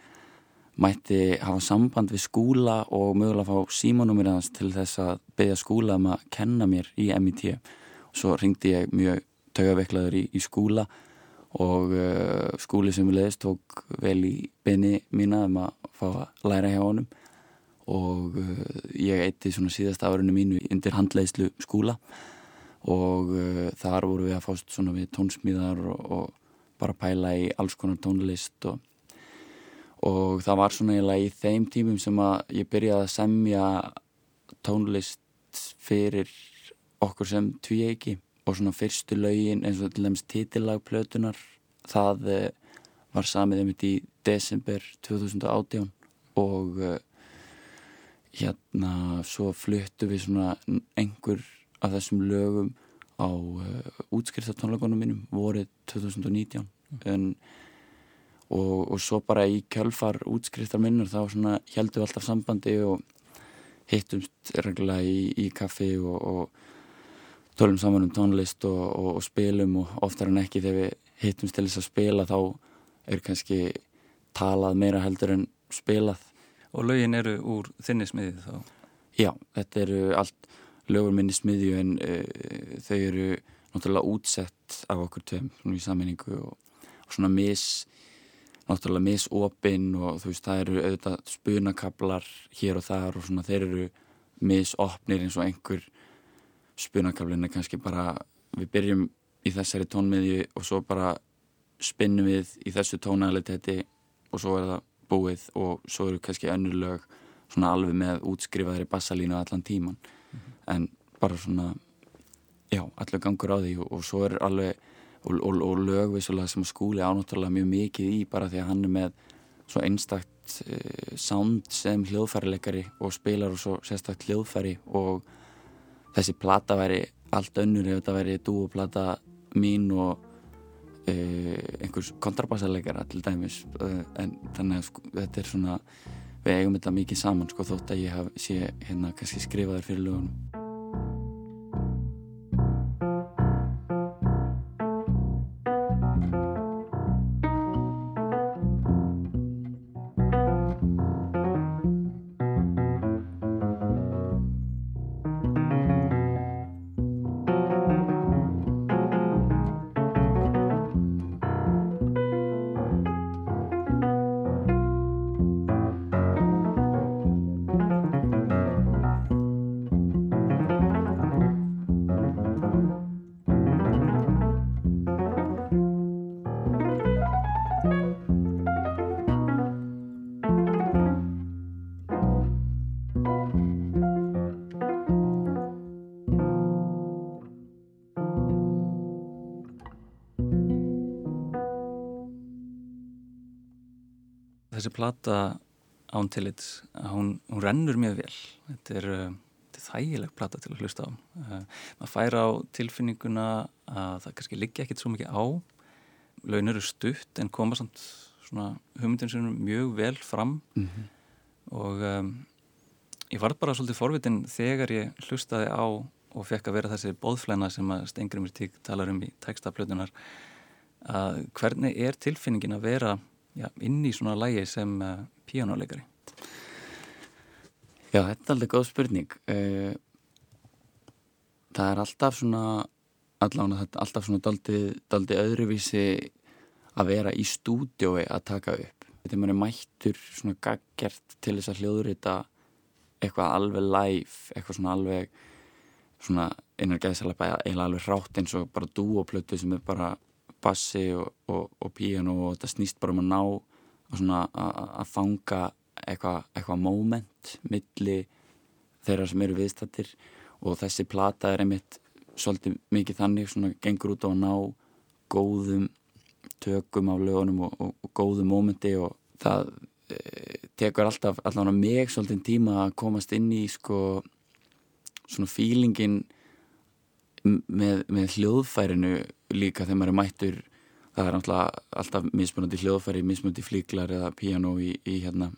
mætti hafa samband við skúla og mögulega fá símanúmir aðeins til þess að beðja skúla um að kenna mér í MIT og svo ringdi ég mjög taugaveiklaður í, í skúla og uh, skúli sem við leðist tók vel í beini mína um að fá að læra hjá honum. Og uh, ég eitti svona síðasta árinu mínu undir handleiðslu skúla og uh, þar voru við að fást svona við tónsmíðar og, og bara pæla í alls konar tónlist og, og það var svona eiginlega í þeim tímum sem að ég byrjaði að semja tónlist fyrir okkur sem tvíegi og svona fyrstu laugin eins og til dæmis titillagplötunar það uh, var samið þetta í desember 2018 og uh, hérna svo fluttu við svona einhver af þessum lögum á uh, útskriftatónleikonum mínum vorið 2019 en, og, og svo bara í kjölfar útskriftar minnur þá svona heldum við alltaf sambandi og hittumst reglulega í, í kaffi og, og tölum saman um tónlist og, og spilum og oftar en ekki þegar við hittumst til þess að spila þá er kannski talað meira heldur en spilað Og lögin eru úr þinni smiðið þá? Já, þetta eru allt lögur minni smiðju en uh, þau eru náttúrulega útsett af okkur tveim í sammenningu og, og svona mis náttúrulega misopinn og þú veist það eru auðvitað spunakablar hér og þar og svona þeir eru misopnir eins og einhver spunakablin er kannski bara við byrjum í þessari tónmiðju og svo bara spinnum við í þessu tónaliteti og svo er það búið og svo eru kannski önnur lög svona alveg með útskrifaðri bassalínu allan tíman en bara svona já, allir gangur á því og, og svo er alveg og, og, og lögvísulega sem skúli ánáttúrulega mjög mikið í bara því að hann er með svo einstakt uh, sound sem hljóðfærileikari og spilar og svo sérstakt hljóðfæri og þessi plata væri allt önnur ef þetta væri dúoplata mín og uh, einhvers kontrabassarleikara til dæmis uh, en þannig að sko, þetta er svona við eigum þetta mikið saman sko þótt að ég haf, sé hérna kannski skrifaður fyrir lögunum plata án tillit, hún, hún rennur mjög vel. Þetta er, uh, þetta er þægileg plata til að hlusta á. Uh, maður fær á tilfinninguna að það kannski liggja ekkit svo mikið á. Laun eru stutt en koma samt svona hugmyndin mjög vel fram mm -hmm. og um, ég var bara svolítið forvitin þegar ég hlustaði á og fekk að vera þessi bóðflæna sem að Stengrimur Tík talar um í textaplötunar að hvernig er tilfinningin að vera já, inn í svona lægi sem uh, píjánuleikari? Já, þetta er alveg góð spurning. Uh, það er alltaf svona, allavega alltaf svona daldi, daldi öðruvísi að vera í stúdiói að taka upp. Þetta er mættur svona gaggert til þess að hljóðrita eitthvað alveg live, eitthvað svona alveg svona einar gæðsalega eiginlega alveg rátt eins og bara dúoplötu sem er bara bassi og, og, og píano og þetta snýst bara um að ná að fanga eitthvað eitthva moment milli þeirra sem eru viðstattir og þessi plata er einmitt svolítið mikið þannig svona gengur út á að ná góðum tökum á lögunum og, og, og góðum momenti og það e, tekur alltaf allavega mig svolítið tíma að komast inn í sko svona fílingin með, með hljóðfærinu líka þegar maður er mættur það er alltaf mismunandi hljóðfæri mismunandi flíklar eða piano í, í hérna,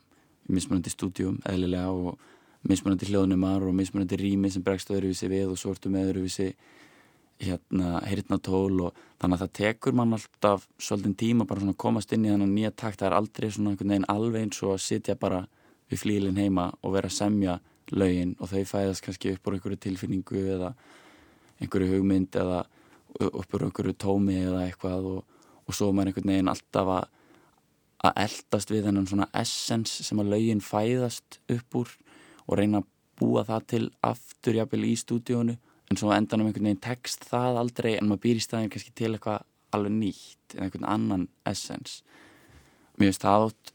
mismunandi stúdjum eðlilega og mismunandi hljóðnumar og mismunandi rými sem bregst öðruvísi við og sortum öðruvísi hérna, heyrna tól og þannig að það tekur mann alltaf svolítið tíma bara svona að komast inn í þannig nýja takt. Það er aldrei svona einhvern veginn alveg eins og að sitja bara við flílinn heima og vera að semja lögin og þau fæðast kannski upp á einhverju tilfinningu eða einhverju hugmynd eða upp úr einhverju tómi eða eitthvað og, og svo er maður einhvern veginn alltaf að að eldast við þennan svona essens sem að laugin fæðast upp úr og reyna að búa það til aftur jafnvel í stúdíónu en svo endan um einhvern veginn text það aldrei en maður býr í staðin kannski til eitthvað alveg nýtt eða einhvern annan essens mér finnst það átt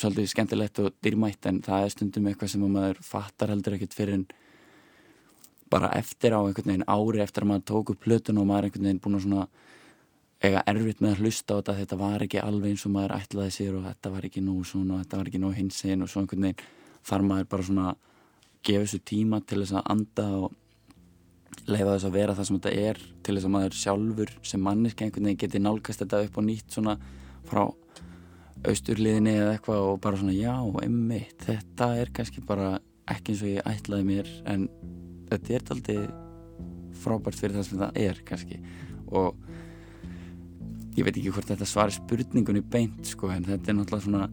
svolítið skemmtilegt og dýrmætt en það er stundum eitthvað sem maður fattar heldur ekkert fyrir en bara eftir á einhvern veginn ári eftir að maður tók upp plötun og maður einhvern veginn búin að svona eiga erfitt með að hlusta á þetta þetta var ekki alveg eins og maður ætlaði sér og þetta var ekki nú svona og þetta var ekki nú hins einn og svo einhvern veginn þar maður bara svona gefa þessu tíma til þess að anda og leifa þess að vera það sem þetta er til þess að maður sjálfur sem manniski einhvern veginn geti nálgast þetta upp og nýtt svona frá austurliðinni eða eitthvað og bara svona já, emmitt, þetta er kannski bara ekki eins og ég ætlaði mér en þetta er aldrei frábært fyrir það sem það er kannski. Og ég veit ekki hvort þetta svari spurningunni beint sko en þetta er náttúrulega svona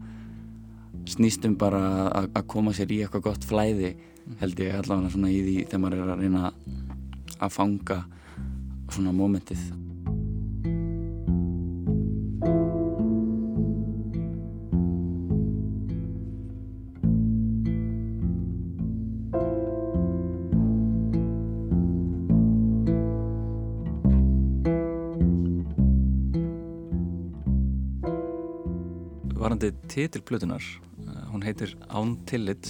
snýstum bara að koma sér í eitthvað gott flæði held ég allavega svona í því þegar maður er að reyna að fanga svona mómentið varandi titilplutunar uh, hún heitir Án Tillit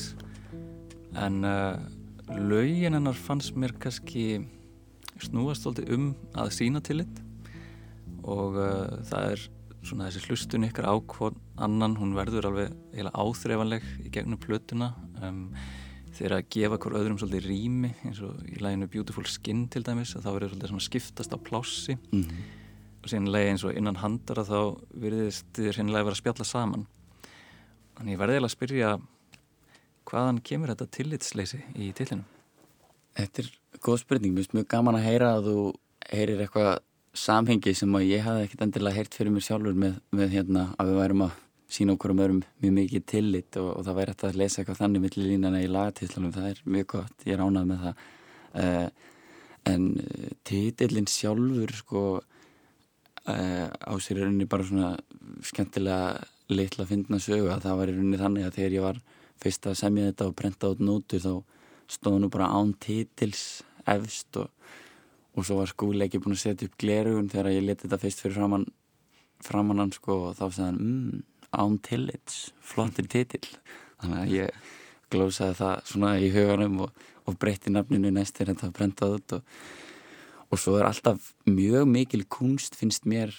en uh, laugin hennar fannst mér kannski snúast svolítið um að sína tillit og uh, það er svona þessi hlustun ykkar ákvon annan, hún verður alveg heila áþreifanleg í gegnum plötuna um, þegar að gefa hver öðrum svolítið rými eins og í læginu Beautiful Skin til dæmis að þá verður svolítið svona skiptast á plássi. Mm -hmm sínlega eins og innan handara þá virðist þið sínlega að vera að spjalla saman. Þannig ég verði eða að spyrja hvaðan kemur þetta tillitsleysi í tillinum? Þetta er góð spurning, mér finnst mjög gaman að heyra að þú heyrir eitthvað samhengi sem að ég hafði ekkert endilega heyrt fyrir mér sjálfur með, með hérna að við værum að sína okkur um örum mjög mikið tillit og, og það væri hægt að lesa eitthvað þannig millir línana í lagatillunum, það er mjög gott, ég er ánað með það. Uh, en uh, titillin sjálfur sko á sér er unni bara svona skemmtilega litla að finna sögu að það var í rauninni þannig að þegar ég var fyrst að semja þetta og brenta át nótur þá stóð nú bara án títils efst og, og svo var skúli ekki búin að setja upp glerugun þegar ég leti þetta fyrst fyrir framann framann hann sko og þá segði hann mmm, án tillits, flottir títil þannig að ég glósaði það svona í huganum og, og breytti nafninu næst þegar þetta brentaði út og og svo er alltaf mjög mikil kunst finnst mér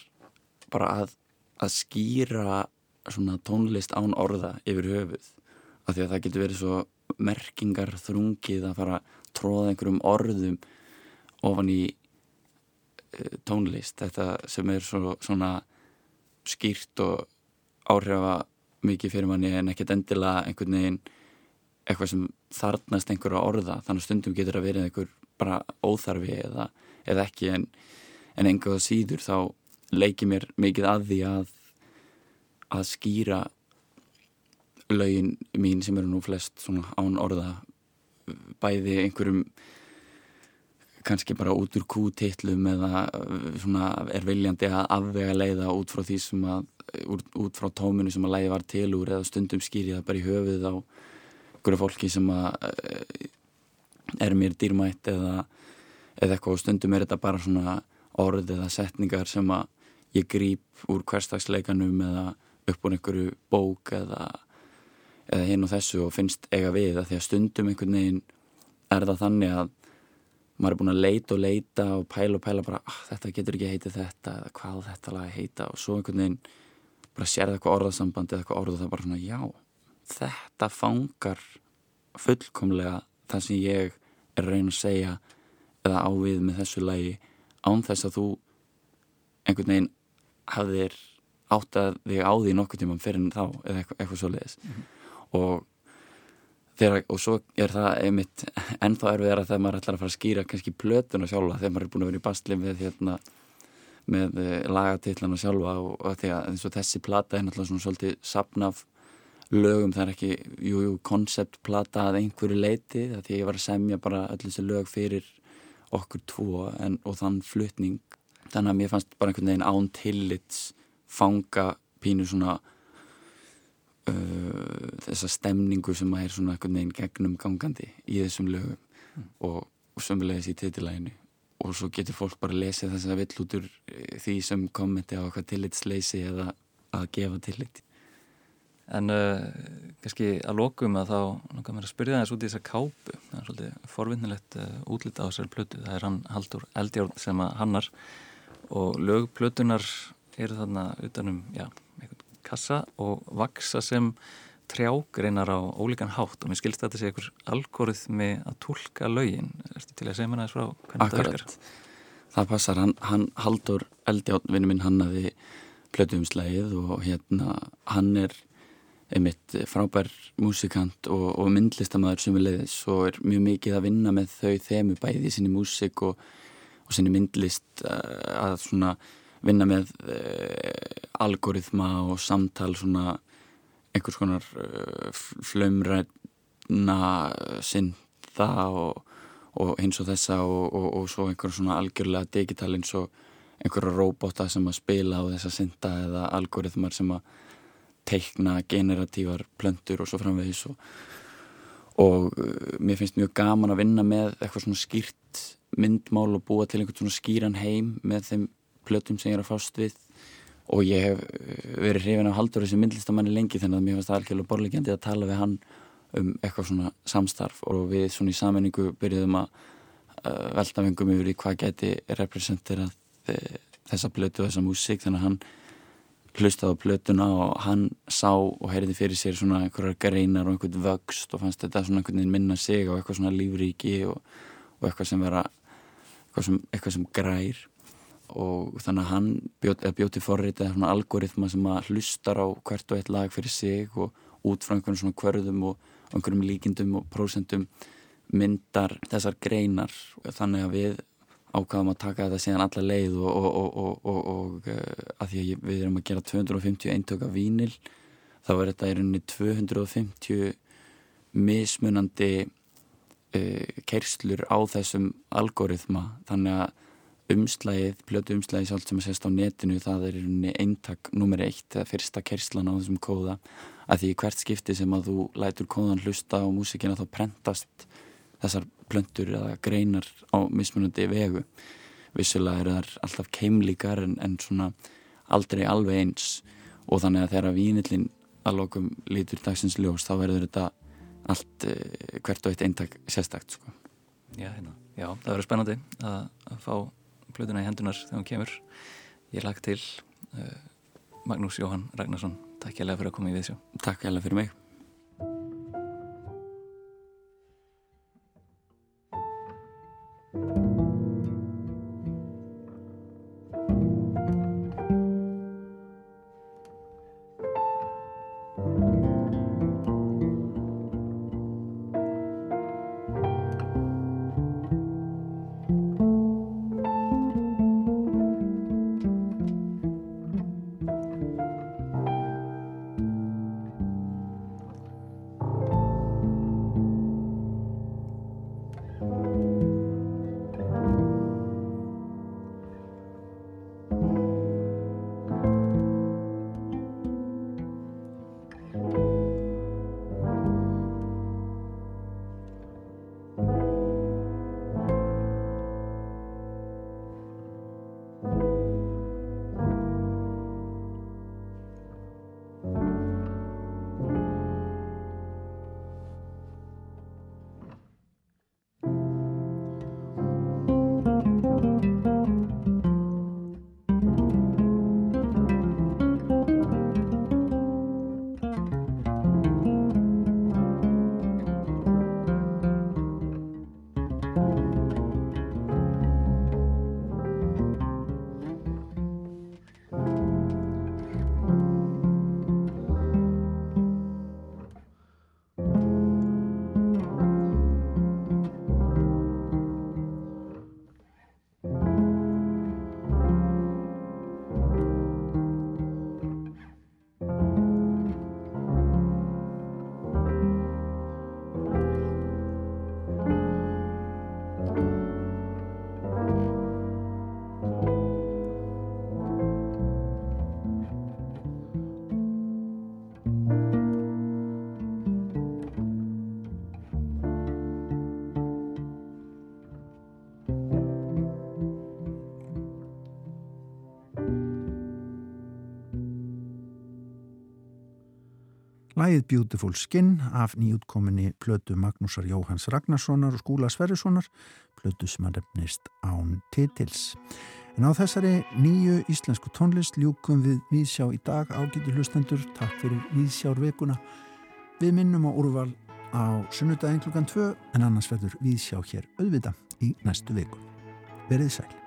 bara að, að skýra svona tónlist án orða yfir höfuð. Af því að það getur verið svo merkingar þrungið að fara að tróða einhverjum orðum ofan í uh, tónlist. Þetta sem er svo, svona skýrt og áhrifa mikið fyrir manni en ekkert endilega einhvern veginn eitthvað sem þarnast einhverja orða. Þannig stundum getur að verið einhver bara óþarfi eða, eða ekki en, en einhverja síður þá leikið mér mikið að því að að skýra laugin mín sem eru nú flest svona án orða bæði einhverjum kannski bara út úr kútillum eða svona er viljandi að afvega leiða út frá því sem að út, út frá tóminu sem að leiði var til úr eða stundum skýriða bara í höfuð á einhverju fólki sem að er mér dýrmætt eða, eða eitthvað og stundum er þetta bara svona orð eða setningar sem að ég grýp úr hverstagsleikanum eða upp úr einhverju bók eða, eða hinn og þessu og finnst eiga við að því að stundum einhvern veginn er það þannig að maður er búin að leita og leita og pæla og pæla bara ah, þetta getur ekki heitið þetta eða hvað þetta lag heita? Og svo einhvern veginn bara sér það eitthvað orðasamband eða eitthvað orð og það er bara svona já, þetta fangar fullkomlega það sem ég er reyna að segja eða ávið með þessu lagi án þess að þú einhvern veginn hafðir átt að þig á því nokkur tíma fyrir þá eða eitthvað, eitthvað svo leiðis mm -hmm. og þegar, og svo er það einmitt ennþá erfiðar að þegar maður ætlar að fara að skýra kannski plötuna sjálfa þegar maður er búin að vera í bastli með hérna með eh, lagatillana sjálfa og, og því að eins og þessi plata er náttúrulega svona svolítið sapnaf lögum, það er ekki, jú, jú, konceptplata að einhverju leiti það því að ég var að semja bara öll þessi lög fyrir okkur tvo en, og þann flutning. Þannig að mér fannst bara einhvern veginn án tillits fanga pínu svona uh, þessa stemningu sem að er svona einhvern veginn gegnum gangandi í þessum lögum mm. og, og sömulegis í titilæginu og svo getur fólk bara að lesa þess að vill út úr eh, því sem kommenti á eitthvað tillitsleysi eða að gefa tillit. En uh, kannski að lokum að þá langar mér að spyrja þess út í þessa kápu. það svolítið forvinnilegt uh, útlita á þessari plötu það er hann Haldur Eldjórn sem að hannar og lögplötunar eru þarna utanum já, kassa og vaksa sem trjágreinar á ólíkan hátt og mér skilst þetta sé einhver algoritmi að tólka lögin erstu til að segja mér aðeins frá hvernig Akkurat. þetta virkar? Það passar, hann, hann Haldur Eldjórn, vinnu minn, hann hafi plötuumslægið og hérna hann er einmitt frábær músikant og, og myndlistamæður sem er leiðis og er mjög mikið að vinna með þau þemu bæði í sinni músik og, og sinni myndlist uh, að svona vinna með uh, algoritma og samtal svona einhvers konar uh, flömræna synda og, og eins og þessa og svo einhver svona algjörlega digital eins og einhverja robota sem að spila á þessa synda eða algoritmar sem að teikna generatívar plöndur og svo framvegis og, og uh, mér finnst mjög gaman að vinna með eitthvað svona skýrt myndmál og búa til einhvern svona skýran heim með þeim plötum sem ég er að fást við. Og ég hef uh, verið hrifin af Haldur þessi myndlistamanni lengi þannig að mér finnst það algjörlega borlegjandi að tala við hann um eitthvað svona samstarf og við svona í sammenningu byrjuðum að uh, velta vengum yfir í hvað geti representerað þessa plötu og þessa músík þannig að hann hlustaði á plötuna og hann sá og heyrði fyrir sér svona einhverjar greinar og einhvern vöxt og fannst þetta svona einhvern veginn minna sig og eitthvað svona lífríki og, og eitthvað sem vera eitthvað sem, eitthvað sem grær. Og þannig að hann bjóti, bjóti forrið eða svona algoritma sem að hlustar á hvert og eitt lag fyrir sig og út frá einhvern svona hverðum og einhverjum líkindum og prósentum myndar þessar greinar. Þannig að við ákvaðum að taka þetta síðan alla leið og, og, og, og uh, að því að við erum að gera 250 eintöka vínil þá er þetta í rauninni 250 mismunandi uh, kerslur á þessum algoritma. Þannig að umslægið, blötu umslægið sjálf sem að sést á netinu það er í rauninni eintak nummer eitt, eða fyrsta kerslan á þessum kóða. Að því hvert skipti sem að þú lætur kóðan hlusta á músikina þá prentast þessar plöntur eða greinar á mismunandi vegu vissulega eru þar alltaf keimlíkar en, en svona aldrei alveg eins og þannig að þegar vínillin að lokum lítur dagsins ljós þá verður þetta allt eh, hvert og eitt eintak sérstakt sko. Já, hérna. Já, það verður spennandi að, fá plötuna í hendunar þegar hún kemur ég lagt til uh, Magnús Jóhann Ragnarsson, takk ég lega fyrir að koma í viðsjá. Takk ég lega fyrir mig. you Lægið Beautiful Skin af nýjútkominni plötu Magnúsar Jóhanns Ragnarssonar og Skúla Sverrissonar, plötu sem að nefnist án titils. En á þessari nýju íslensku tónlist ljúkum við Víðsjá í dag ágætu hlustendur. Takk fyrir Víðsjár vikuna. Við minnum á úrval á sunnudagin klukkan 2 en annars verður Víðsjá hér auðvita í næstu viku. Verðið sæl.